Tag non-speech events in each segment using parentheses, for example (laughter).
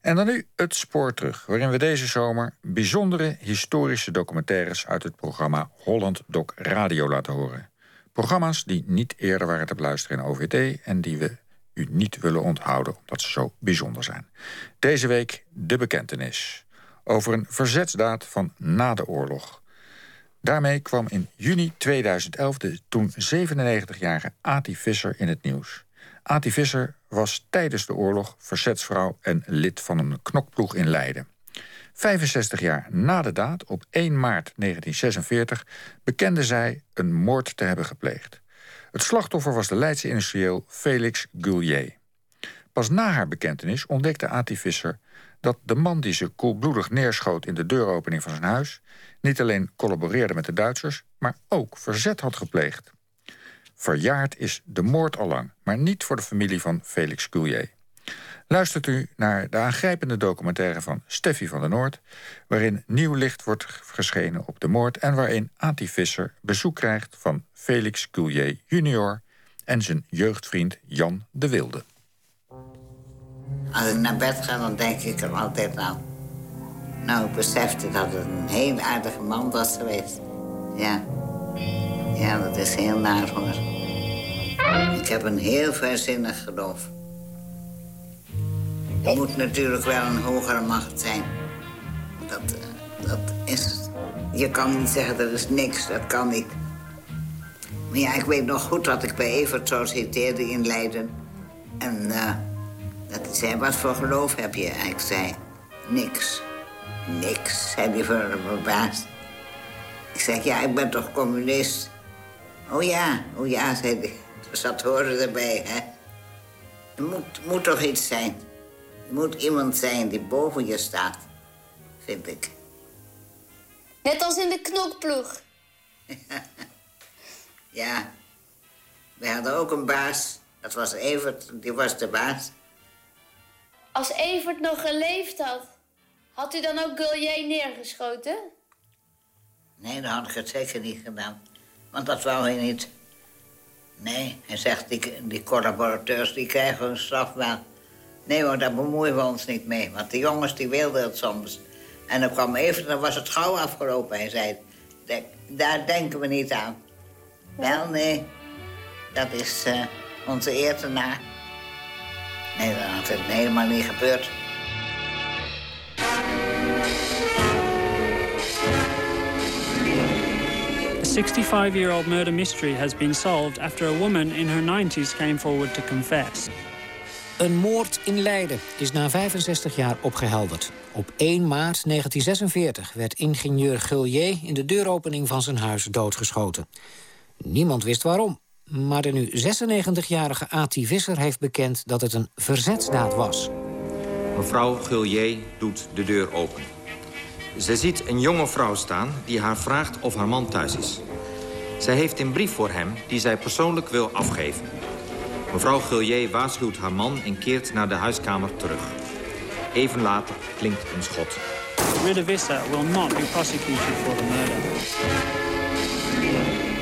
En dan nu het spoor terug, waarin we deze zomer bijzondere historische documentaires uit het programma Holland Doc Radio laten horen. Programma's die niet eerder waren te beluisteren in OVT en die we u niet willen onthouden omdat ze zo bijzonder zijn. Deze week de bekentenis over een verzetsdaad van na de oorlog. Daarmee kwam in juni 2011 de toen 97-jarige Ati Visser in het nieuws. Ati Visser was tijdens de oorlog verzetsvrouw en lid van een knokploeg in Leiden. 65 jaar na de daad, op 1 maart 1946, bekende zij een moord te hebben gepleegd. Het slachtoffer was de Leidse industrieel Felix Gullier. Pas na haar bekentenis ontdekte Ati Visser dat de man die ze koelbloedig neerschoot in de deuropening van zijn huis niet alleen collaboreerde met de Duitsers, maar ook verzet had gepleegd. Verjaard is de moord al lang, maar niet voor de familie van Felix Culier. Luistert u naar de aangrijpende documentaire van Steffi van der Noord... waarin nieuw licht wordt geschenen op de moord... en waarin Ati Visser bezoek krijgt van Felix Culier junior... en zijn jeugdvriend Jan de Wilde. Als ik naar bed ga, dan denk ik er altijd aan. Nou, ik besefte dat het een heel aardige man was geweest. Ja. Ja, dat is heel naar hoor. Ik heb een heel verzinnig geloof. Er moet natuurlijk wel een hogere macht zijn. Dat, eh, dat is... Je kan niet zeggen, dat is niks. Dat kan niet. Maar ja, ik weet nog goed dat ik bij Evert zo citeerde in Leiden. En uh, dat zei, wat voor geloof heb je? En ik zei, niks. Niks, zei hij verbaasd. Ik zeg, ja, ik ben toch communist? Oh ja, oh ja, zei hij. Dat hoorde erbij, hè. Er moet, moet toch iets zijn. Er moet iemand zijn die boven je staat, vind ik. Net als in de knokploeg. (laughs) ja. We hadden ook een baas. Dat was Evert, die was de baas. Als Evert nog geleefd had, had u dan ook Gullier neergeschoten? Nee, dat had ik het zeker niet gedaan. Want dat wou hij niet. Nee, hij zegt, die, die collaborateurs die krijgen een straf wel. Nee hoor, daar bemoeien we ons niet mee. Want de jongens die wilden het soms. En dan kwam even, dan was het gauw afgelopen. Hij zei, daar denken we niet aan. Wel, nee, dat is uh, onze eer te na. Nee, dat had het helemaal niet gebeurd. 65-year-old murder mystery has been solved after a woman in her 90s came forward to confess. Een moord in Leiden is na 65 jaar opgehelderd. Op 1 maart 1946 werd ingenieur Gullier in de deuropening van zijn huis doodgeschoten. Niemand wist waarom. Maar de nu 96-jarige A.T. Visser heeft bekend dat het een verzetsdaad was. Mevrouw Gullier doet de deur open. Ze ziet een jonge vrouw staan die haar vraagt of haar man thuis is. Zij heeft een brief voor hem die zij persoonlijk wil afgeven. Mevrouw Gullier waarschuwt haar man en keert naar de huiskamer terug. Even later klinkt een schot. Rita Visser will not be prosecuted for the murder.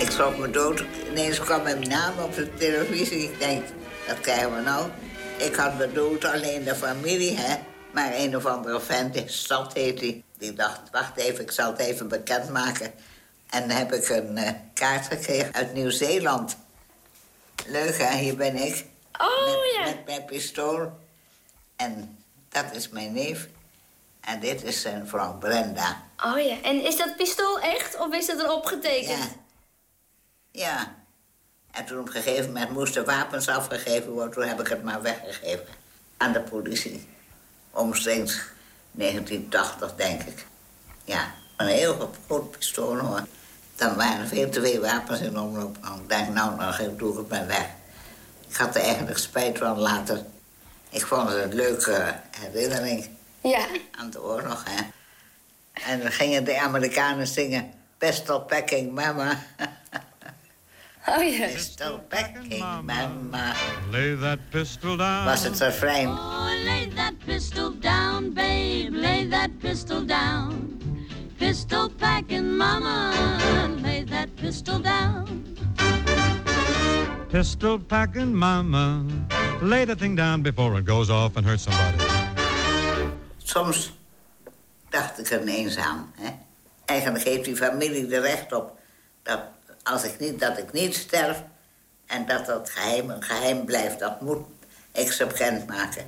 Ik schrok me dood. Ineens kwam mijn naam op de televisie. Ik denk, dat krijgen we nou. Ik had bedoeld alleen de familie, hè. Maar een of andere vent, Stad heet hij. Die dacht, wacht even, ik zal het even bekendmaken. En heb ik een uh, kaart gekregen uit Nieuw-Zeeland. Leuk, hè? Hier ben ik. Oh, met, ja. Met mijn pistool. En dat is mijn neef. En dit is zijn vrouw Brenda. Oh ja, en is dat pistool echt of is het erop getekend? Ja. Ja. En toen op een gegeven moment moesten wapens afgegeven worden. Toen heb ik het maar weggegeven aan de politie. Omstreeks 1980, denk ik. Ja, een heel groot pistool hoor. Dan waren er veel te veel wapens in omloop. En ik denk, nou, dan doe ik het maar weg. Ik had er eigenlijk spijt van later. Ik vond het een leuke herinnering Ja. aan de oorlog, hè. En dan gingen de Amerikanen zingen... Pistol packing mama. (laughs) Oh ja. Pistol packing mama. Lay that pistol down. Was het refrein. Oh, lay that pistol down, babe. Lay that pistol down. Pistol packing, mama. Lay that pistol down. Pistol packing mama. Lay the thing down before it goes off and hurts somebody. soms dacht ik er ineens aan. Hè? Eigenlijk heeft die familie er recht op dat als ik niet, dat ik niet sterf en dat dat geheim een geheim blijft. Dat moet ik ze bekendmaken.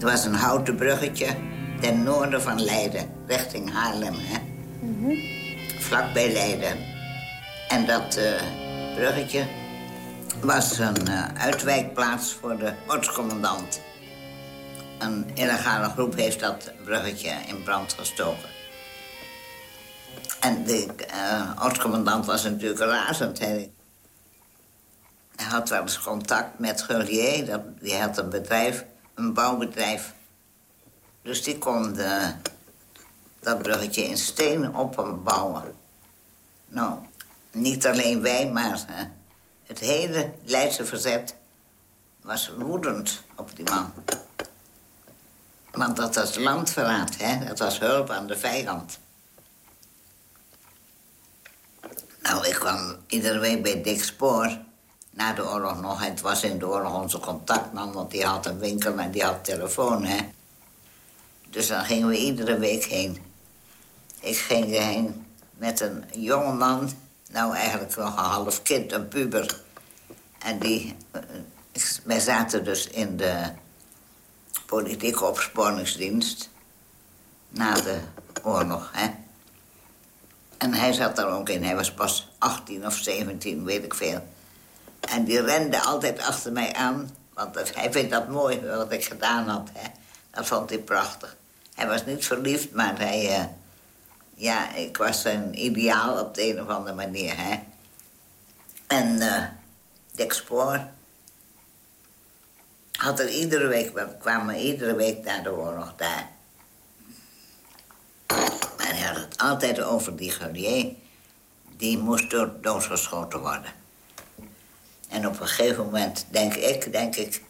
Er was een houten bruggetje ten noorden van Leiden, richting Haarlem. Hè? Vlakbij Leiden. En dat eh, bruggetje was een eh, uitwijkplaats voor de ortscommandant. Een illegale groep heeft dat bruggetje in brand gestoken. En de uh, was natuurlijk razend. Hij, had wel eens contact met Gullier. Dat, die had een bedrijf, een bouwbedrijf. Dus die kon de, dat bruggetje in steen opbouwen. Nou, niet alleen wij, maar uh, het hele Leidse verzet was woedend op die man. Want dat was landverraad, hè? dat was hulp aan de vijand. Nou, ik kwam iedere week bij Dick Spoor. Na de oorlog nog. Het was in de oorlog onze contactman, want die had een winkel en die had telefoon, hè. Dus dan gingen we iedere week heen. Ik ging heen met een jonge man, nou eigenlijk nog een half kind, een puber. En die, wij zaten dus in de politieke opsporingsdienst na de oorlog, hè. En hij zat daar ook in. Hij was pas 18 of 17, weet ik veel. En die rende altijd achter mij aan. Want hij vindt dat mooi wat ik gedaan had. Hè. Dat vond hij prachtig. Hij was niet verliefd, maar hij... Uh, ja, ik was zijn ideaal op de een of andere manier, hè. En uh, Dick Spoor had er iedere week... We kwamen iedere week naar de oorlog daar. Maar hij had het altijd over die Gurrier. Die moest door, doodgeschoten worden. En op een gegeven moment denk ik, denk ik...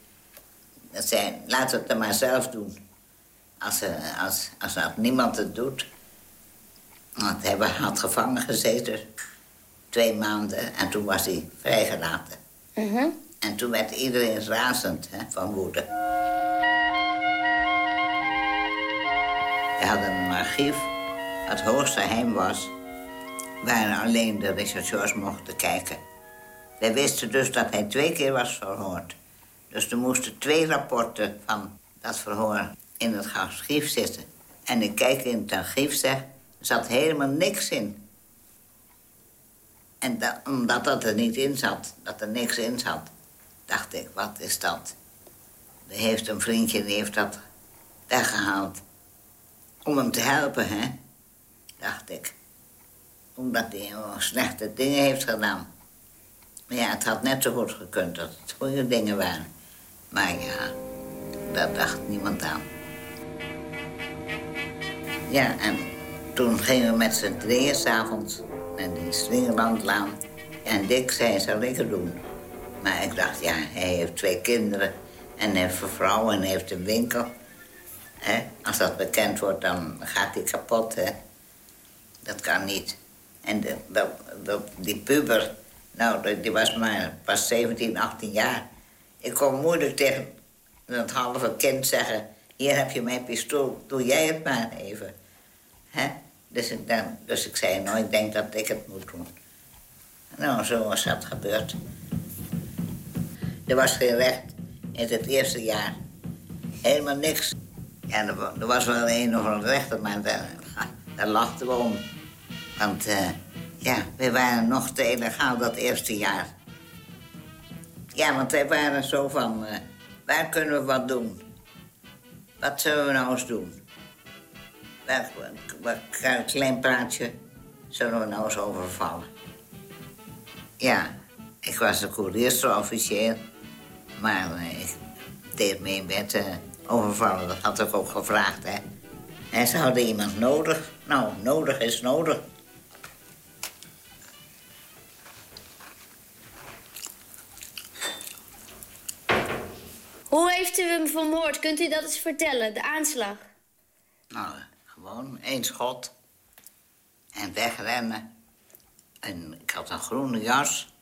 Dat zij, we het dan maar zelf doen. Als, als, als, als niemand het doet. Want hij had gevangen gezeten. Twee maanden. En toen was hij vrijgelaten. Mm En toen werd iedereen razend hè, van woede. We hadden een archief. Het hoogste geheim was... waar alleen de rechercheurs mochten kijken. Wij wisten dus dat hij twee keer was verhoord. Dus er moesten twee rapporten van dat verhoor in het archief zitten. En ik kijk in het archief, zeg, er zat helemaal niks in. En dat, omdat dat er niet in zat, dat er niks in zat, dacht ik, wat is dat? Er heeft een vriendje, die heeft dat weggehaald. Om hem te helpen, hè? Dacht ik. Omdat hij slechte dingen heeft gedaan. Maar ja, het had net zo goed gekund dat het goede dingen waren. Maar ja, daar dacht niemand aan. Ja, en toen gingen we met z'n drieën s'avonds naar die Slingerlandlaan. En Dick zei, zal ik het doen? Maar ik dacht, ja, hij heeft twee kinderen en heeft een vrouw en heeft een winkel. Als dat bekend wordt, dan gaat hij kapot, hè. Dat kan niet. En de, die puber, nou, die was maar pas 17, 18 jaar. Ik kon moeilijk tegen dat halve kind zeggen... hier heb je mijn pistool, doe jij het maar even. Hè? Dus, ik dan, dus ik zei, nou, ik denk dat ik het moet doen. Nou, zo was dat gebeurd. Er was geen recht in het eerste jaar. Helemaal niks. Ja, er, was wel een of een rechter, maar daar, lachten we om. Want uh, ja, we waren nog te illegaal dat eerste jaar. Ja, want wij waren zo van, uh, waar kunnen we wat doen? Wat zullen we nou eens doen? Waar, een klein praatje zullen we nou eens overvallen? Ja, ik was de koeriersofficier, maar uh, ik deed mee met overvallen. Dat had ik ook gevraagd, hè. En ze hadden iemand nodig. Nou, nodig is nodig. Hoe heeft u hem vermoord? Kunt u dat eens vertellen, de aanslag? Nou, gewoon één schot. En wegrennen. En ik had een groene jas.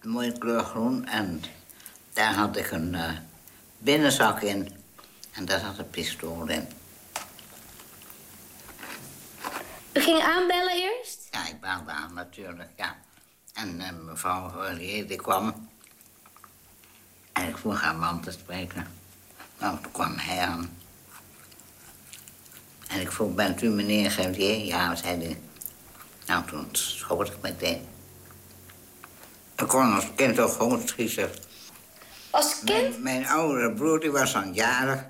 Een mooie kleur groen. En daar had ik een uh, binnenzak in. En daar zat een pistool in. U ging aanbellen eerst? Ja, ik belde aan natuurlijk, ja. En eh, mevrouw Rollier, die kwam. En ik vroeg haar man te spreken. Nou, toen kwam hij aan. En ik vroeg, bent u meneer Gerlier? Ja, zei hij. Nou, toen schoot ik meteen. Ik kon als kind ook gewoon schieten. Als kind? Mijn, mijn oudere broer die was dan jarig.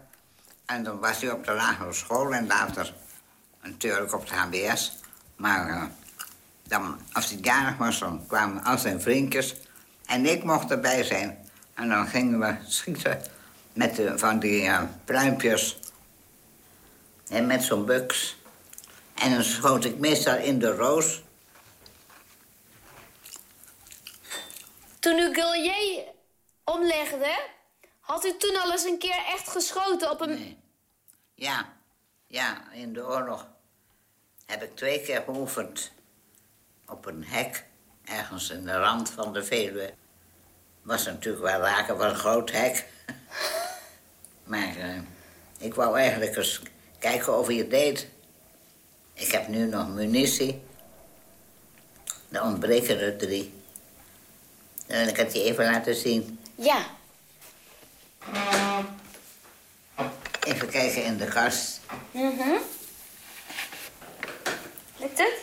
En dan was hij op de lagere school en later natuurlijk op de HBS. Maar eh, dan, als hij jarig was, dan kwamen al zijn vriendjes. En ik mocht erbij zijn. En dan gingen we schieten met de, van die uh, pluimpjes. En met zo'n buks. En dan schoot ik meestal in de roos. Toen u Gullier omlegde, had u toen al eens een keer echt geschoten op een... Nee. Ja, ja, in de oorlog heb ik twee keer geoefend op een hek, ergens in de rand van de Veluwe. Was natuurlijk wel raken, was een groot hek. (laughs) maar eh, ik wou eigenlijk eens kijken of hij het deed. Ik heb nu nog munitie. Er ontbreken er drie. En ik het je even laten zien. Ja. Even kijken in de kast. Mhm. Lukt het?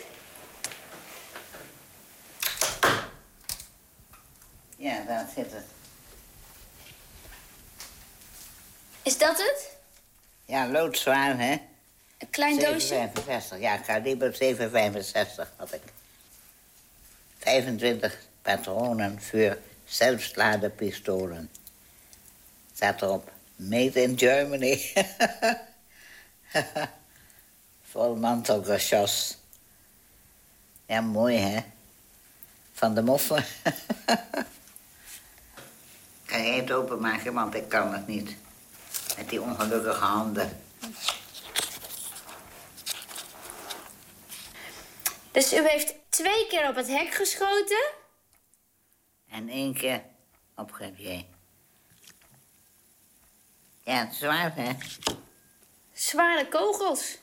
Ja, daar zit het. Is dat het? Ja, loodzwaar, hè? Een klein doosje? 765, ja, kaliber 765 had ik. 25 patronen voor zelfsladepistolen. Staat erop, made in Germany. (laughs) (laughs) Vol mantelgeschoss. Ja, mooi, hè? Van de moffen. (laughs) kan jij het openmaken, want ik kan het niet. Met die ongelukkige handen. Dus u heeft twee keer op het hek geschoten? En één keer op Gavier. Ja, het is zwaar, hè? Zware kogels.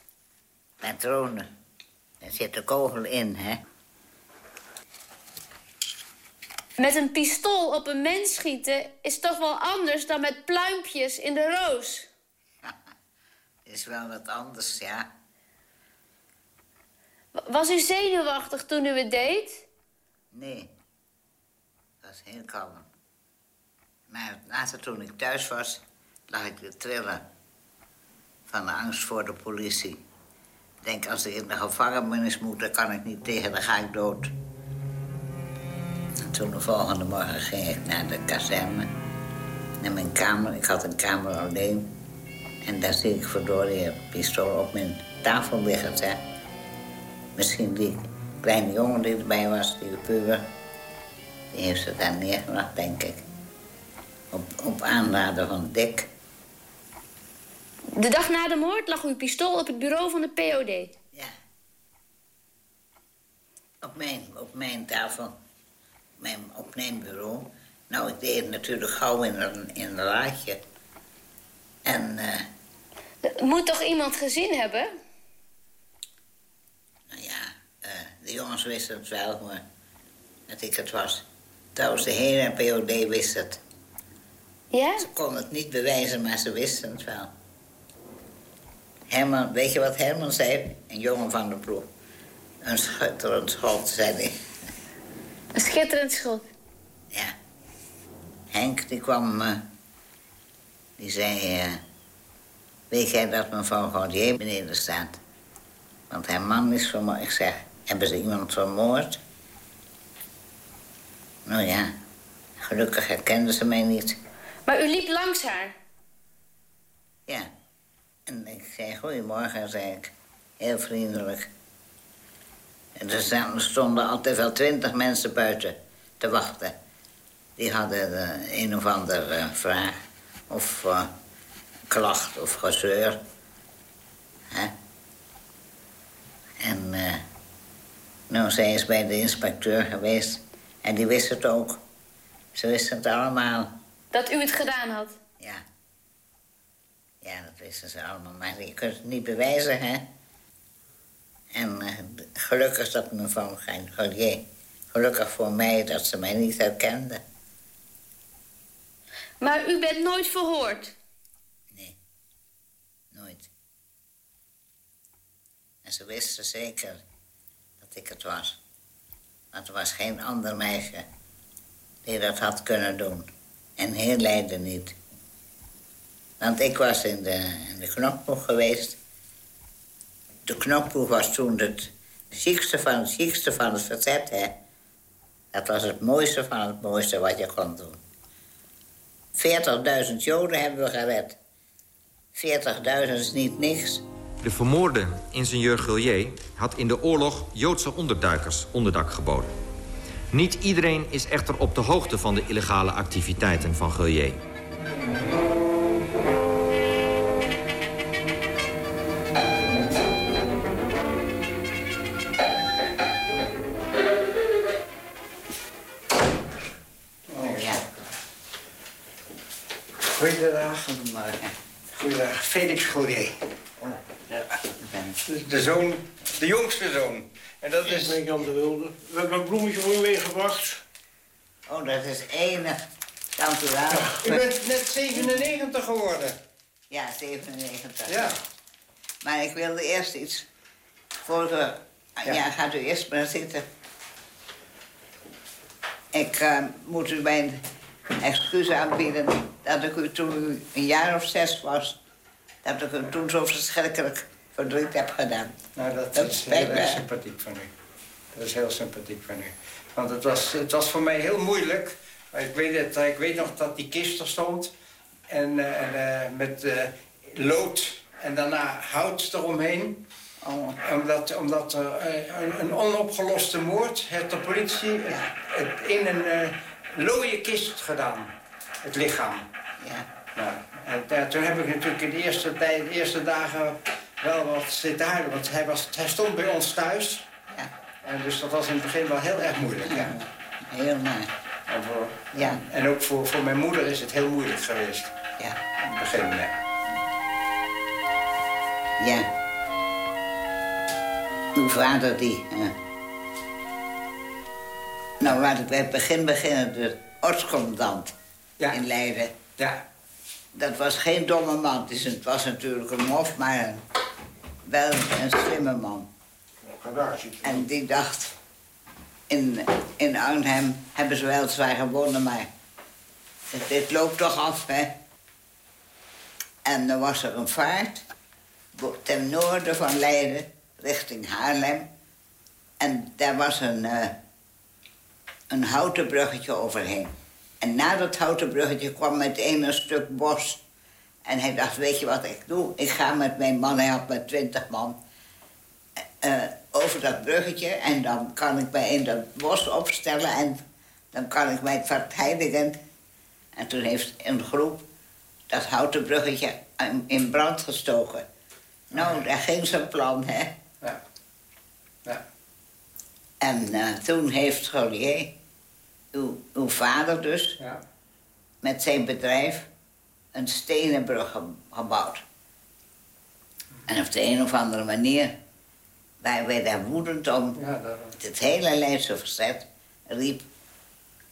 Patronen. Er zit een kogel in, hè? Met een pistool op een mens schieten is toch wel anders dan met pluimpjes in de roos. (laughs) Is wel wat anders, ja. Was u zenuwachtig toen u het deed? Nee. Dat was heel kalm. Maar later toen ik thuis was, lag ik te trillen. Van angst voor de politie. Ik denk, als ik in de gevangenis moet, dan kan ik niet tegen, dan ga ik dood. En toen de volgende morgen ging ik naar de kazerne. Naar mijn kamer. Ik had een kamer alleen. En daar zie ik verdorie een pistool op mijn tafel liggen. Hè. Misschien die kleine jongen die erbij was, die puber. Die heeft ze daar neergelegd, denk ik. Op, op aanraden van Dick. De dag na de moord lag uw pistool op het bureau van de POD. Ja. Op mijn, op mijn tafel. Mijn, op mijn bureau. Nou, ik deed het natuurlijk gauw in een, in een laadje. En, eh, moet toch iemand gezien hebben? nou ja, eh, de jongens wisten het wel, maar dat ik het was. Trouwens, de hele POD wist het. Ja? Ze konden het niet bewijzen, maar ze wisten het wel. Herman, weet je wat Herman zei? Een jongen van de ploeg. Een schutterend schot, zei hij. Een schitterend schot. Ja. Henk, die kwam... eh, die zei... eh, weet jij dat mevrouw Gaudier beneden staat? Want haar man is vermoord. Ik zeg, hebben ze iemand vermoord? Nou ja, gelukkig herkenden ze mij niet. Maar u liep langs haar. Ja. En ik zei, goedemorgen, zei ik. Heel vriendelijk. En er stonden altijd wel twintig mensen buiten te wachten. Die hadden eh, een of andere vraag. Of eh, klacht of gezeur. Hè? En eh, nou, zij is bij de inspecteur geweest. En die wist het ook. Ze wisten het allemaal. Dat u het gedaan had. Ja. Ja, dat wisten ze allemaal, maar je kunt het niet bewijzen, hè. En eh, gelukkig dat mevrouw Collier, gelukkig voor mij dat ze mij niet herkende. Maar u bent nooit verhoord. Nee, nooit. En ze wisten zeker dat ik het was. Want er was geen ander meisje die dat had kunnen doen. En heel Leiden niet. Want ik was in de, in de knokploeg geweest. De knokploeg was toen het ziekste van het ziekste van het verzet, hè. Dat was het mooiste van het mooiste wat je kon doen. 40.000 Joden hebben we gered. 40.000 is niet niks. De vermoorde ingenieur Gullier had in de oorlog Joodse onderduikers onderdak geboden. Niet iedereen is echter op de hoogte van de illegale activiteiten van Gullier. Goedendag. goedemorgen. Goedendag. Felix. Ja. Ik ben Dus de zoon, de jongste zoon. En dat is... Ik ben Jan de Wilde. We hebben een bloemetje voor u meegebracht. Oh, dat is enig. Dank u wel. U bent net 97 geworden. Ja, 97. Ja. Maar ik wilde eerst iets. Vorige... Ja, Ja. gaat u eerst maar zitten. Ik eh, moet u mijn excuus aanbieden dat ik u toen u een jaar of zes was... dat ik u toen zo verschrikkelijk verdriet heb gedaan. Nou, dat, Dat is heel me. sympathiek van u. Dat is heel sympathiek van u. Want het was, het was voor mij heel moeilijk. Ik weet, het, ik weet nog dat die kist er stond. En, eh, en eh, met eh, lood en daarna hout eromheen. Oh, Omdat, omdat er een, een onopgeloste moord heeft de politie het in een eh looie kist gedaan. Het lichaam. ja. Nou, en daar- toen heb ik natuurlijk in de eerste, tijd, de eerste dagen wel wat zitten huilen. Want hij, was, hij stond bij ons thuis. Ja. En dus dat was in het begin wel heel erg moeilijk. Ja. Heel naar. En, voor, Ja. en ook voor, voor mijn moeder is het heel moeilijk geweest. Ja. In het begin. ja. Ja. Uw vader die... eh, Nou, laat ik bij het begin beginnen. De ortscommandant Ja. in Leiden. Ja. Dat was geen domme man. Dus het was natuurlijk een mof, maar een, wel een slimme man. En die dacht... In, in Arnhem hebben ze wel zwaar gewonnen, maar... Dit, loopt toch af, hè? En dan was er een vaart ten noorden van Leiden, richting Haarlem. En daar was een, eh, een houten bruggetje overheen. En na dat houten bruggetje kwam meteen een stuk bos. En hij dacht, weet je wat ik doe? Ik ga met mijn man, hij had met twintig man... eh, over dat bruggetje en dan kan ik mij in dat bos opstellen... en dan kan ik mij verteidigen. En toen heeft een groep dat houten bruggetje in- in brand gestoken. Nou, daar ging zijn plan, hè. Ja. Ja. En eh, toen heeft Golier, uw, uw vader dus, Ja. met zijn bedrijf een stenen brug ge- gebouwd. En op de een of andere manier waren wij daar woedend om. Ja, dat, Het hele Leidse verzet riep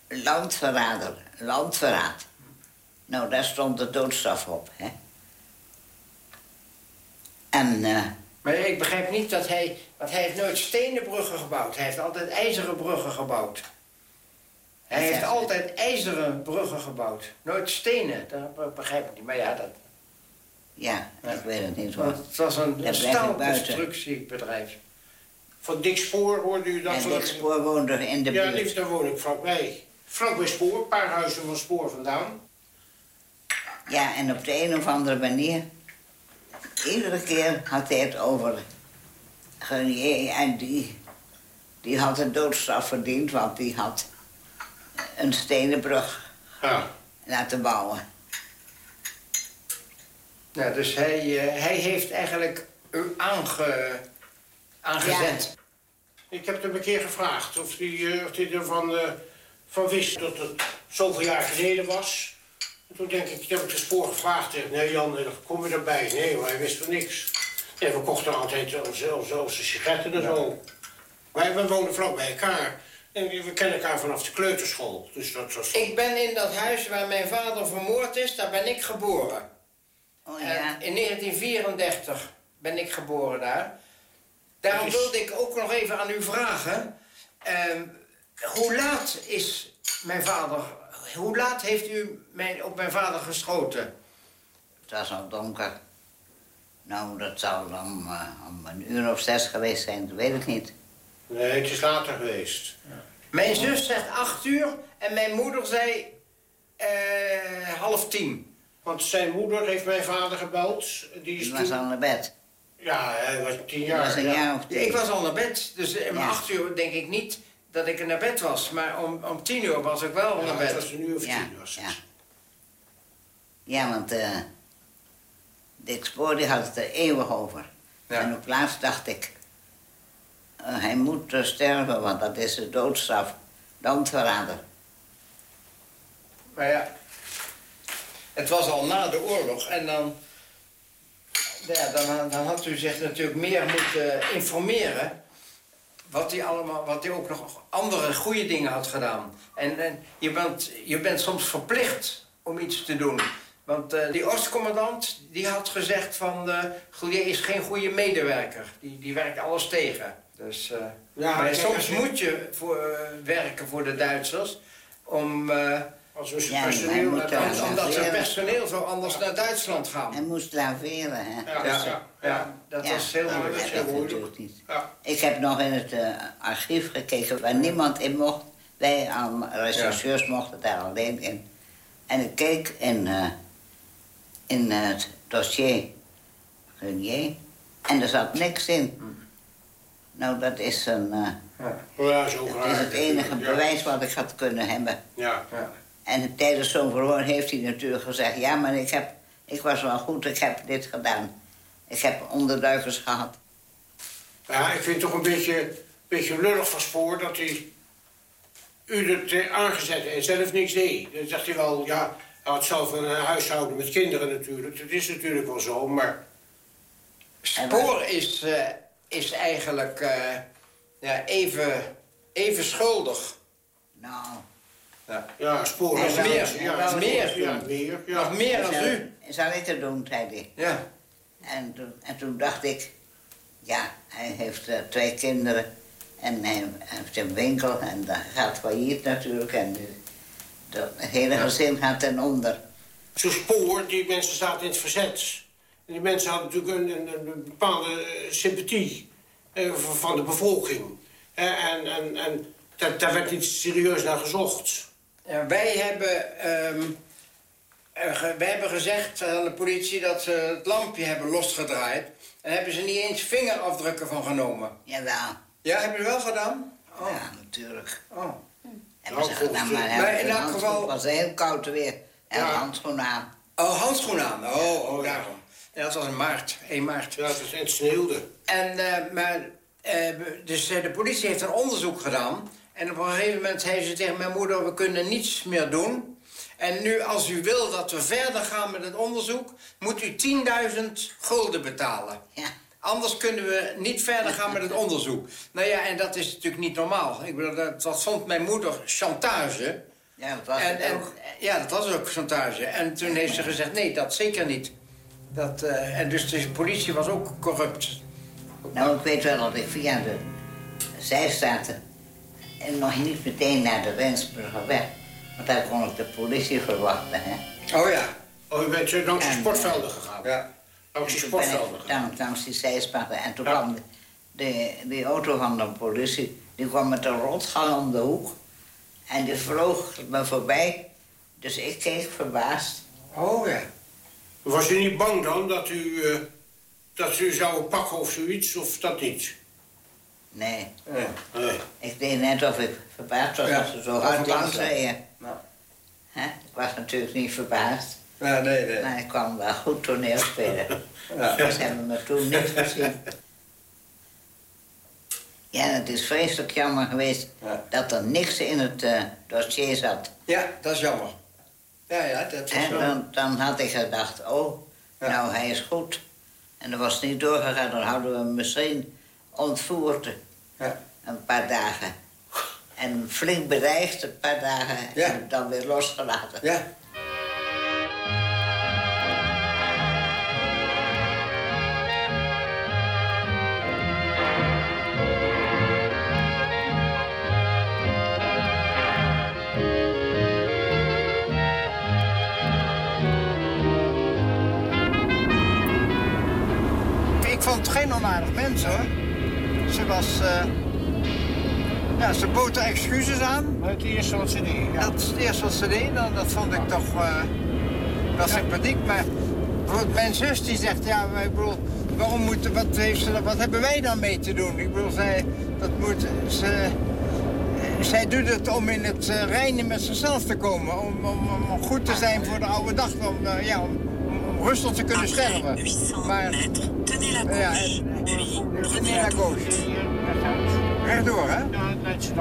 landverrader, landverraad. Nou, daar stond de doodstraf op, hè. En eh, Maar ik begrijp niet dat hij... Want hij heeft nooit stenen bruggen gebouwd. Hij heeft altijd ijzeren bruggen gebouwd. Hij heeft altijd ijzeren bruggen gebouwd. Nooit stenen. Dat begrijp ik niet. Maar ja, dat... ja, Ja. ik weet het niet hoor. Want het was een, Daar staalconstructiebedrijf. Van Dick Spoor hoorde u dat? En Dick Spoor woonde in de Ja, buurt. liefst, daar woon ik vlakbij. Vlak bij Spoor, een paar huizen van Spoor vandaan. Ja, en op de een of andere manier... Iedere keer had hij het over Genier en die... Die had een doodstraf verdiend, want die had een stenen brug Ja. laten bouwen. Ja, dus hij, eh, hij heeft eigenlijk u aange, aangezet. Ik heb hem een keer gevraagd of hij, eh, of hij ervan eh, van wist dat het zoveel jaar geleden was. En toen denk ik, toen heb ik de spoor gevraagd. Nee, Jan, kom je erbij? Nee, maar hij wist van niks. Nee, we kochten altijd onze, onze, onze sigaretten en zo. Wij we woonden vlak bij elkaar. En we we kennen elkaar vanaf de kleuterschool. Dus dat was... Ik ben in dat huis waar mijn vader vermoord is, daar ben ik geboren. Oh En ja. in 1934 ben ik geboren daar. Daarom is- wilde ik ook nog even aan u vragen. ehm, hoe laat is mijn vader... Hoe laat heeft u mijn, op mijn vader geschoten? Het was al donker. Nou, dat zou dan eh, om een uur of zes geweest zijn, dat weet ik niet. Nee, het is later geweest. Mijn zus zegt acht uur en mijn moeder zei eh, half tien. Want zijn moeder heeft mijn vader gebeld. Die is was toen... al naar bed. Ja, hij was tien jaar. was een ja. jaar of Ja, tien. ik was al naar bed, dus om Ja. acht uur denk ik niet dat ik er naar bed was. Maar om, om tien uur was ik wel Ja, naar het bed. was een uur of Ja, tien. Was het. ja. Ja, want eh Dick Spoor die had het er eeuwig over. Ja. En op laatst dacht ik... eh, hij moet eh, sterven, want dat is de doodstraf. Landverrader. Maar ja, het was al na de oorlog en dan, ja, dan, dan had u zich natuurlijk meer moeten informeren. Wat hij, allemaal, wat hij ook nog andere goede dingen had gedaan. En, je, bent, je bent soms verplicht om iets te doen. Want eh, die Oostcommandant die had gezegd van... eh Goulier is geen goede medewerker. Die, die werkt alles tegen. Dus, eh, Ja, maar kijk, soms je- moet je voor, eh, werken voor de Duitsers... om... eh, Als we Ja, personeel naar Duitsland- omdat zijn Ja. personeel zo anders naar Duitsland gaan. Hij moest laveren, hè. Ja, Ja, ja. ja, dat Ja, was heel moeilijk. dat ik moeilijk. natuurlijk niet. Ja. Ik heb nog in het eh, archief gekeken waar niemand in mocht. Wij aan rechercheurs mochten daar alleen in. En ik keek in, eh, in het dossier Grenier en er zat niks in. Nou, dat is, een, eh, Ja, zo dat is het enige Ja. bewijs wat ik had kunnen hebben. Ja. En tijdens zo'n verhoor heeft hij natuurlijk gezegd... ja, maar ik, heb, ik was wel goed, ik heb dit gedaan. Ik heb onderduikers gehad. ja, ik vind het toch een beetje, beetje lullig van spoor dat hij u het eh, aangezet en zelf niks deed. Dan zegt hij wel, ja, hij had zelf een eh, huishouden met kinderen natuurlijk. Dat is natuurlijk wel zo, maar Spoor is, eh, is eigenlijk eh, ja, even, even schuldig. Nou, ja, ja, zou- meer ja, doen. meer, ja. Nog meer dan zal, u. zal ik het doen, zei hij. Ja. En toen, en toen dacht ik... ja, hij heeft eh, twee kinderen... en hij heeft een winkel en dat gaat failliet natuurlijk... en het hele gezin gaat ten onder. Zo'n spoor, die mensen zaten in het verzet. En die mensen hadden natuurlijk een, een, een bepaalde eh, sympathie eh, van- de bevolking. Eh, en en, en daar, daar werd niet serieus naar gezocht. Ja, wij, hebben, ehm, eh, ge- wij hebben gezegd aan de politie dat ze het lampje hebben losgedraaid. En hebben ze niet eens vingerafdrukken van genomen. Jawel, Ja, hebben ze wel gedaan? Oh. ja, natuurlijk. oh. Hebben ze Nou, gedaan, maar, in elk een geval- Het was heel koud weer. En Ja. handschoenen aan. Oh, handschoenen aan. Oh, oh daarom. Ja, dat was in maart, 1 maart. Ja, het, is- het sneeuwde. En, eh, maar, eh, dus eh, de politie heeft een onderzoek gedaan. En op een gegeven moment zei ze tegen mijn moeder... we kunnen niets meer doen. En nu, als u wil dat we verder gaan met het onderzoek... moet u 10.000 gulden betalen. Ja. Anders kunnen we niet verder gaan met het onderzoek. Nou ja, en dat is natuurlijk niet normaal. Ik bedoel, dat, dat vond mijn moeder chantage. Ja, dat was En, het en, ook. ja, dat was ook chantage. En toen heeft ze gezegd, nee, dat zeker niet. Dat, eh, en dus de politie was ook corrupt. Nou, ik weet wel dat ik via de zijstraten... en nog niet meteen naar de Rensburgerweg... want daar kon ik de politie verwachten, hè. Oh ja. Oh, u bent eh, langs de En, sportvelden gegaan. Ja. Langs de sportvelden ik gegaan. langs, die zijspachten. En toen Ja. kwam de, de, die auto van de politie... die kwam met een rotgang om de hoek. En die vloog me voorbij. Dus ik keek verbaasd. Oh ja. Was u niet bang dan dat u, eh, dat u zou pakken of zoiets, of dat niet? Nee, ja. Nee. ik deed net of ik verbaasd was Ja, dat ze zo hard het langs langzaam. reden. Nou. Hè? Ik was natuurlijk niet verbaasd. Ja, nee, nee. Maar ik kwam wel goed toneel spelen. (laughs) Ja. Ze hebben me toen niet gezien. Ja, het is vreselijk jammer geweest Ja. dat er niks in het eh, dossier zat. Ja, dat is jammer. Ja, ja, dat is En zo. dan, dan had ik gedacht, oh, nou, hij is goed. En dat was niet doorgegaan, dan hadden we hem misschien ontvoerd. Ja. Een paar dagen. En flink bedreigd, een paar dagen. Ja. En dan weer losgelaten. Ja. Ze was. eh, ja, ze bood er excuses aan. Maar het eerste wat ze deed. Ja. Dat is het eerste wat ze deed. Dan, dat vond ik toch eh, wel sympathiek. Maar bijvoorbeeld mijn zus die zegt, ja, maar ik bedoel, waarom moet, wat, heeft ze, wat hebben wij dan mee te doen? Ik bedoel, zij, dat moet, ze, zij doet het om in het uh, reinen met zichzelf te komen. Om, om, om, goed te zijn voor de oude dag. Om, uh, ja, om rustig te kunnen sterven. Maar, ja, en, tenez la gauche. Rechtdoor, hè? Het.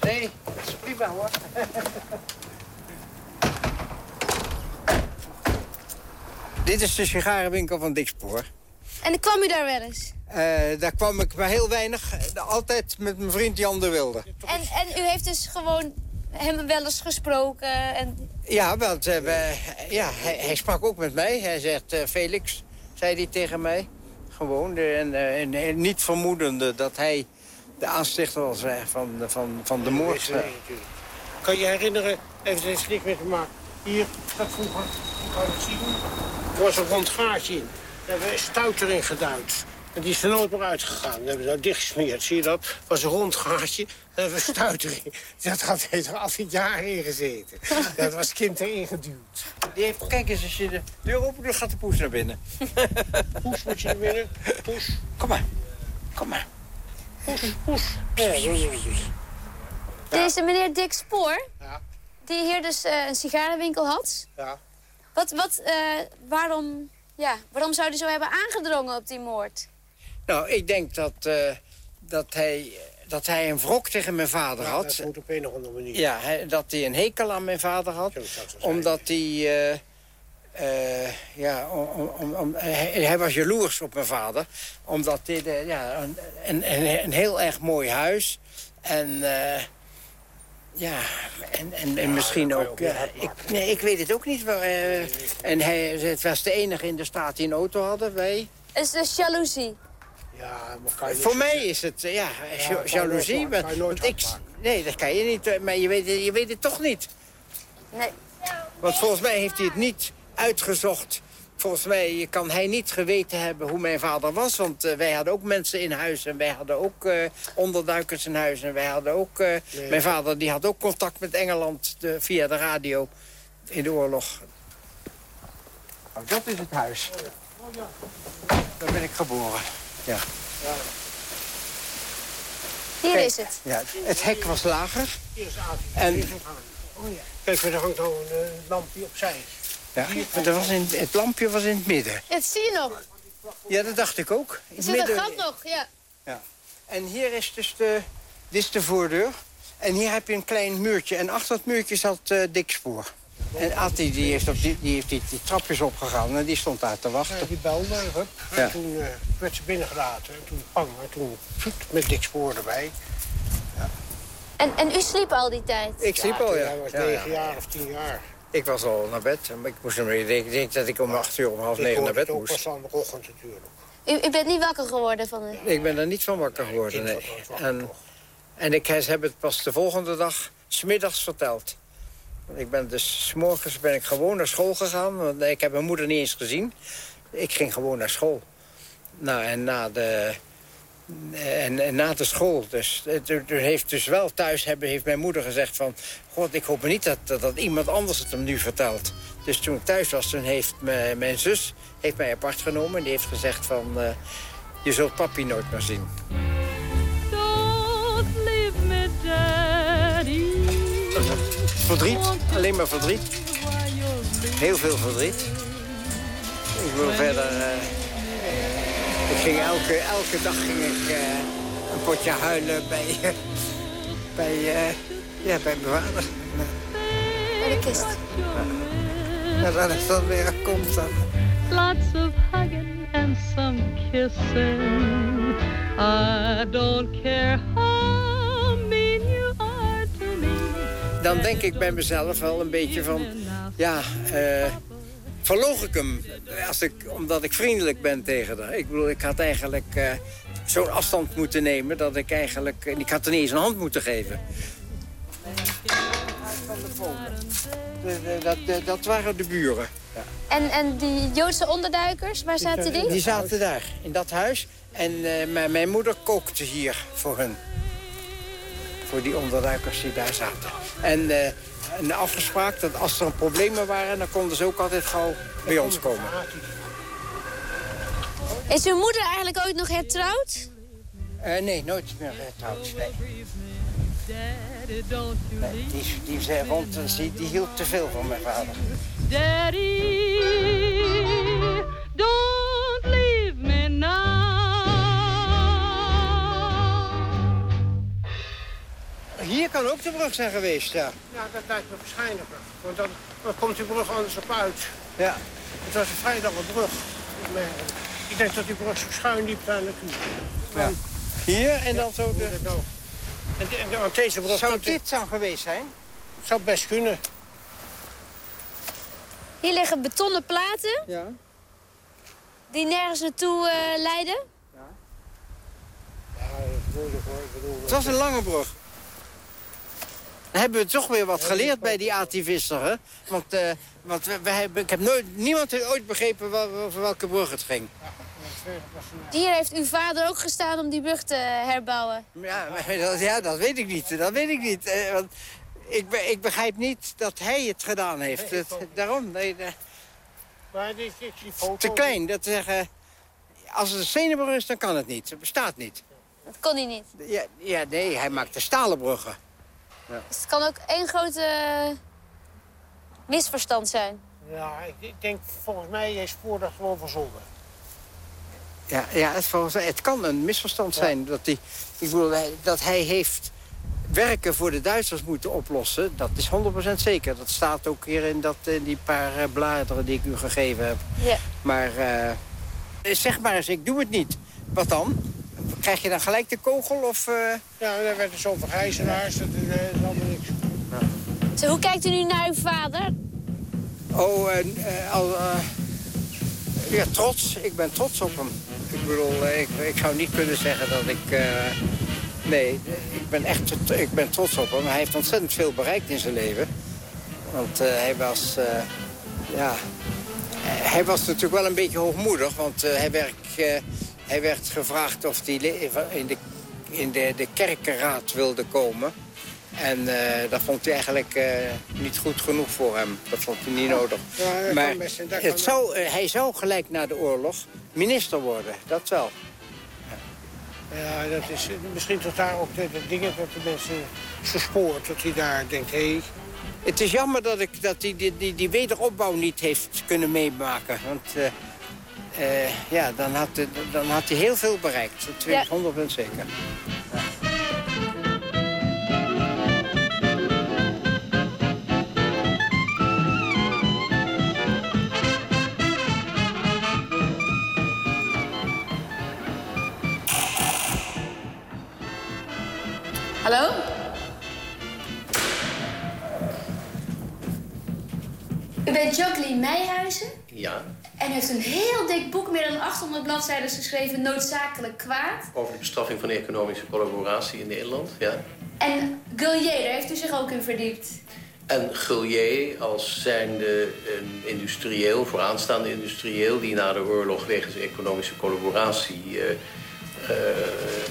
Nee, dat is prima hoor. (laughs) Dit is de sigarenwinkel van Dikspoor. En dan kwam u daar wel eens? Eh, daar kwam ik maar heel weinig. eh, Altijd met mijn vriend Jan de Wilde. En, en u heeft dus gewoon hem wel eens gesproken en... Ja, want eh, we- ja, hij, hij sprak ook met mij. Hij zegt, eh, Felix, zei hij tegen mij. Gewoon. en, en, en niet vermoedende dat hij de aanstichter was van, de- van, van de moord. Natuurlijk. Kan je herinneren, even een slik met gemaakt. Hier, dat vroeger, kan je het zien? Er was een rond gaatje in. Daar hebben we stout erin geduwd. En die is er nooit meer uitgegaan. Dat hebben we dat dichtgesmeerd, zie je dat? Het was een rond gaatje, daar hebben we stout erin. Dat had heeft er al jaren in gezeten. Dat was kind erin geduwd. Die heeft, kijk eens, als je de deur open doet, gaat de poes naar binnen. (laughs) Poes moet je naar binnen. Poes, Kom maar, kom maar. poes, poes. Ja. Deze meneer Dick Spoor, Ja. die hier dus eh, een sigarenwinkel had. Ja. Wat, wat, eh, waarom, ja, waarom zou hij zo hebben aangedrongen op die moord? Nou, ik denk dat, eh, dat, hij, dat hij een wrok tegen mijn vader Ja, had. dat moet op een of andere manier. Ja, hij- dat hij een hekel aan mijn vader had. Omdat hij... eh, eh, ja, om, om, om, hij, hij was jaloers op mijn vader. Omdat hij de, ja, een, een, een, een heel erg mooi huis. En... eh, ja, en, en, en misschien ook... Ja, hard ik, nee, ik weet het ook niet. wel, eh, en hij het was de enige in de staat die een auto hadden. Wij. Is dus jaloezie. Ja, maar kan je Voor niet mij zeggen. is het, eh, ja, jaloezie. want ik, nee, dat kan je niet. eh, Maar je weet, het- je weet het toch niet. Nee. Want volgens mij heeft hij het niet uitgezocht. Volgens mij kan hij niet geweten hebben hoe mijn vader was. Want eh, wij hadden ook mensen in huis. En wij hadden ook eh, onderduikers in huis. En wij hadden ook... eh, Mijn vader die had ook contact met Engeland de- via de radio in de oorlog. Oh, dat is het huis. Daar ben ik geboren. Ja. Hier Kijk. is het. ja. Het hek was lager. Hier is. En-. Oh ja. Kijk, er hangt al een lampje opzij. Ja. Maar dat was in, het lampje was in het midden. Dat zie je nog. Ja, dat dacht ik ook. In Er het zit een midden- gat nog, ja. Ja. En hier is dus de, dit is de voordeur. En hier heb je een klein muurtje. En achter het muurtje zat eh Dick Spoor. En Atti die heeft, op die, die, heeft die, die trapjes opgegaan en die stond daar te Ja, wachten. die belde, hup. Ja. En toen eh, werd ze binnengelaten. En toen pang, en toen zoet, met dik spoor erbij. En, en u sliep al die tijd? Ik sliep al, ja. Hij was Ja, negen ja. jaar of tien jaar. Ik was al naar bed. Maar ik moest hem ik denk, ik denk dat ik om acht uur om half Ik negen naar bed moest. pas aan de ochtend natuurlijk. U, u bent niet wakker geworden van de... Ik ben er niet van wakker geworden, nee. was En, toch? en ik heb het pas de volgende dag, smiddags verteld. Ik ben dus, s morgens ben ik gewoon naar school gegaan. Want ik heb mijn moeder niet eens gezien. Ik ging gewoon naar school. Nou, en na de, en, en na de school, dus, het- er er heeft dus wel thuis hebben, heeft mijn moeder gezegd van... God, ik hoop niet dat, dat, dat iemand anders het hem nu vertelt. Dus toen ik thuis was, toen heeft mijn, mijn zus heeft mij apart genomen... en die heeft gezegd van, eh, je zult papi nooit meer zien. Don't leave me, Daddy. Verdriet, alleen maar verdriet. Heel veel verdriet. Ik wil verder... eh, ik ging elke, elke dag ging ik eh, een potje huilen bij, bij, eh, ja, bij mijn vader. Bij de kist. En dan is dat weer komt dan. Lots of hugging and some kissing. I don't care how mean you are to me. Dan denk ik bij mezelf wel een beetje van... Ja, eh verloog ik hem als ik, omdat ik vriendelijk ben tegen haar. Ik bedoel, ik had eigenlijk eh, zo'n afstand moeten nemen... dat ik eigenlijk... en ik had er niet eens een hand moeten geven. Dat, de- dat waren de buren. En, en die Joodse onderduikers, waar zaten die? Die zaten daar, in dat huis. En eh, mijn, mijn moeder kookte hier voor hun. Voor die onderduikers die daar zaten. En eh, een afgespraak dat als er problemen waren... dan konden ze ook altijd gauw bij ons komen. Is uw moeder eigenlijk ooit nog hertrouwd? Eh, nee, nooit meer. Nee. Nee, die, die, zei, want eh, die, die hield te veel van mijn vader. Daddy, don't leave me now. Hier kan ook de brug zijn geweest, ja. Ja, dat lijkt me waarschijnlijker. Want dan, dan komt die brug anders op uit. Ja. Het was een vrij lange brug. Ik denk dat die brug zo schuin liep ja. Hier en dan zo de... En, de- en aan deze brug... Zou dit zo geweest zijn? zou best kunnen. Hier liggen betonnen platen Ja. die nergens naartoe eh, leiden. Het was een lange brug. Dan hebben we toch weer wat geleerd bij die activisten, hè? Want, eh, want we, we hebben, ik heb nooit, niemand heeft ooit begrepen wel- over welke brug het ging. Hier heeft uw vader ook gestaan om die brug te herbouwen. Ja, maar dat, ja, dat weet ik niet. Dat weet ik niet. eh, want ik, be- ik begrijp niet dat hij het gedaan heeft. Daarom, nee, nee, Maar dit is die foto... te klein. Dat zeggen, als het een stenen brug is, dan kan het niet. Het bestaat niet. Dat kon hij niet. Ja, ja nee, hij maakte stalen bruggen. Dus het kan ook één grote misverstand zijn. Ja, ik, ik denk volgens mij is Spoor dat gewoon verzonnen. Ja, ja het, volgens mij- het kan een misverstand zijn. Dat, die, ik bedoel, hij- dat hij heeft werken voor de Duitsers moeten oplossen. Dat is 100% zeker. Dat staat ook hier in, dat, in die paar eh, bladeren die ik u gegeven heb. Ja. Maar eh, zeg maar eens, ik doe het niet. Wat dan? Krijg je dan gelijk de kogel? Of, eh? Ja, dan werd er zoveel gijzelaars, dat is allemaal niks. Zo, hoe kijkt u nu naar uw vader? Oh, en, eh, al, eh, ja, trots. Ik ben trots op hem. Ik bedoel, eh, ik, ik zou niet kunnen zeggen dat ik... eh, nee, ik ben echt ik ben trots op hem. Hij heeft ontzettend veel bereikt in zijn leven. Want eh, hij was... eh, ja, hij was natuurlijk wel een beetje hoogmoedig. Want eh, hij, werd, eh, hij werd gevraagd of hij in, de, in de, de kerkenraad wilde komen. En eh, dat vond hij eigenlijk eh, niet goed genoeg voor hem. Dat vond hij niet nodig. Ja, hij maar best het zou, eh, hij zou gelijk na de oorlog minister worden. Dat wel. Ja, dat is misschien tot daar ook de, de dingen dat de mensen verspoort. Dat hij daar denkt, hé, hey, Het is jammer dat, ik, dat hij die, die, die wederopbouw niet heeft kunnen meemaken. Want eh, eh, ja, dan had, hij- dan had hij heel veel bereikt. Dat weet ik 100% zeker. Hallo? U bent Jacqueline Meijhuizen Ja, en heeft een heel dik boek, meer dan 800 bladzijden geschreven, Noodzakelijk Kwaad. over de bestraffing van economische collaboratie in Nederland, ja. En Gullier, daar heeft u zich ook in verdiept. En Gullier als zijnde een industrieel, vooraanstaande industrieel... die na de oorlog wegens economische collaboratie eh, eh,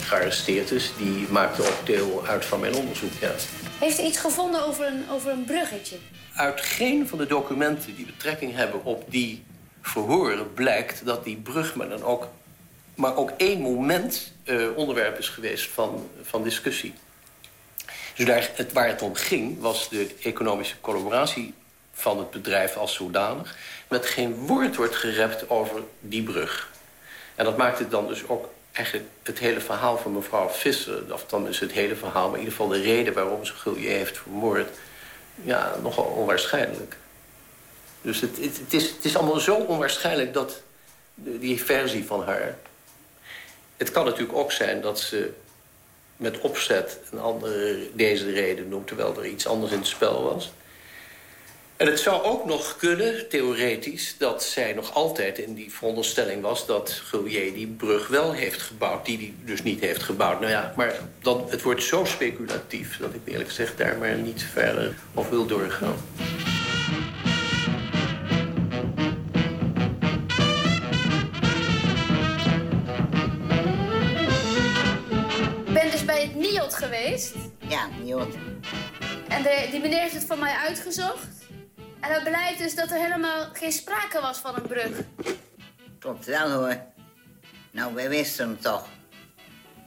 gearresteerd is... die maakte ook deel uit van mijn onderzoek, ja. Heeft u iets gevonden over een, over een bruggetje? Uit geen van de documenten die betrekking hebben op die verhoren... blijkt dat die brug maar dan ook, maar ook één moment eh, onderwerp is geweest van, van discussie. Dus daar, het, waar het om ging was de economische collaboratie van het bedrijf als zodanig. Met geen woord wordt gerept over die brug. En dat maakt het dan dus ook eigenlijk het hele verhaal van mevrouw Visser... of dan is het hele verhaal, maar in ieder geval de reden waarom ze Gullier heeft vermoord... ja, nogal onwaarschijnlijk. Dus het, het, is, het is allemaal zo onwaarschijnlijk dat die versie van haar... Het kan natuurlijk ook zijn dat ze met opzet een andere deze reden noemt... terwijl er iets anders in het spel was. En het zou ook nog kunnen, theoretisch, dat zij nog altijd in die veronderstelling was... dat Gullier die brug wel heeft gebouwd, die hij dus niet heeft gebouwd. Nou ja, maar dan, het wordt zo speculatief dat ik eerlijk gezegd daar maar niet verder op wil doorgaan. Geweest. Ja, NIOD. En de, die meneer heeft het voor mij uitgezocht. En het blijkt dus dat er helemaal geen sprake was van een brug. Klopt wel hoor. Nou, wij wisten het toch.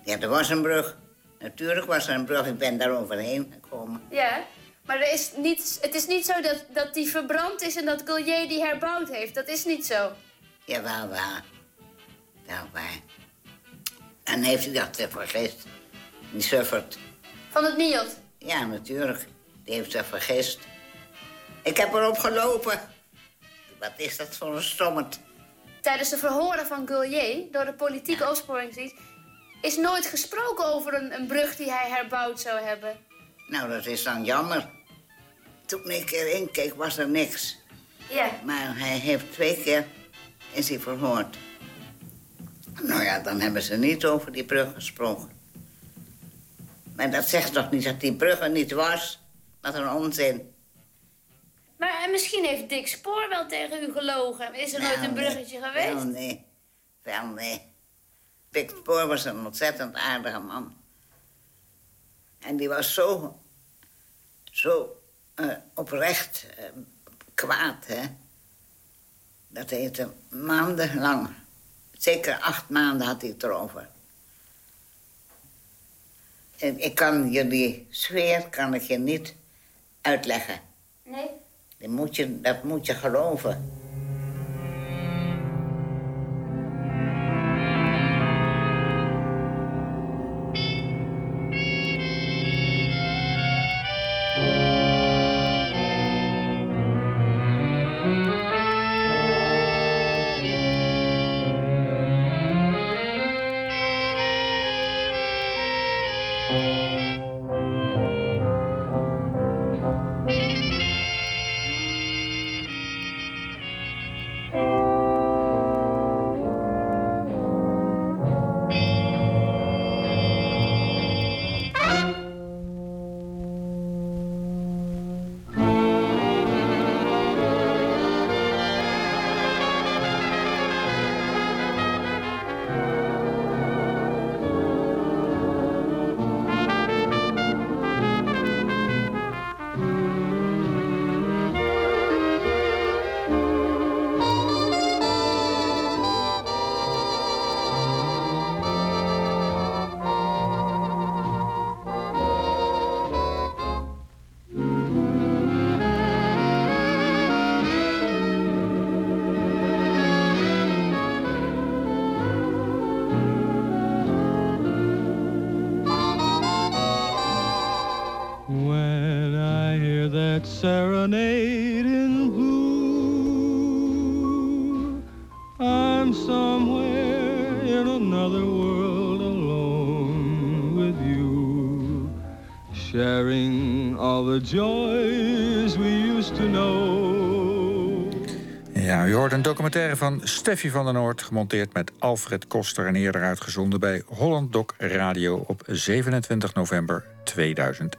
Ja, er was een brug. Natuurlijk was er een brug. Ik ben daar overheen gekomen. Ja, maar er is niet, het is niet zo dat, dat die verbrand is en dat Gullier die herbouwd heeft. Dat is niet zo. Ja, wel waar. Wel waar. En heeft u dat vergist? Die suffert. Van het NIOD? Ja, natuurlijk. Die heeft zich vergist. Ik heb erop gelopen. Wat is dat voor een stommerd? Tijdens de verhoren van Gullier door de politieke opsporingsdienst... is nooit gesproken over een, een brug die hij herbouwd zou hebben. Nou, dat is dan jammer. Toen ik erin keek, was er niks. Ja. Maar hij heeft twee keer is hij verhoord. Nou ja, dan hebben ze niet over die brug gesproken. Maar dat zegt toch niet dat die brug er niet was? Wat een onzin. Maar misschien heeft Dick Spoor wel tegen u gelogen. Is er nooit Wel, een nee. bruggetje geweest? Wel nee. Wel nee. Dick Spoor was een ontzettend aardige man. En die was zo... zo eh, oprecht eh, kwaad, hè. Dat heeft maandenlang... zeker acht maanden had hij het erover. Ik kan jullie sfeer kan ik je niet uitleggen. Nee? Dat moet je, dat moet je geloven. Steffi van der Noord... gemonteerd met Alfred Koster en eerder uitgezonden bij Holland Doc Radio op 27 november 2000.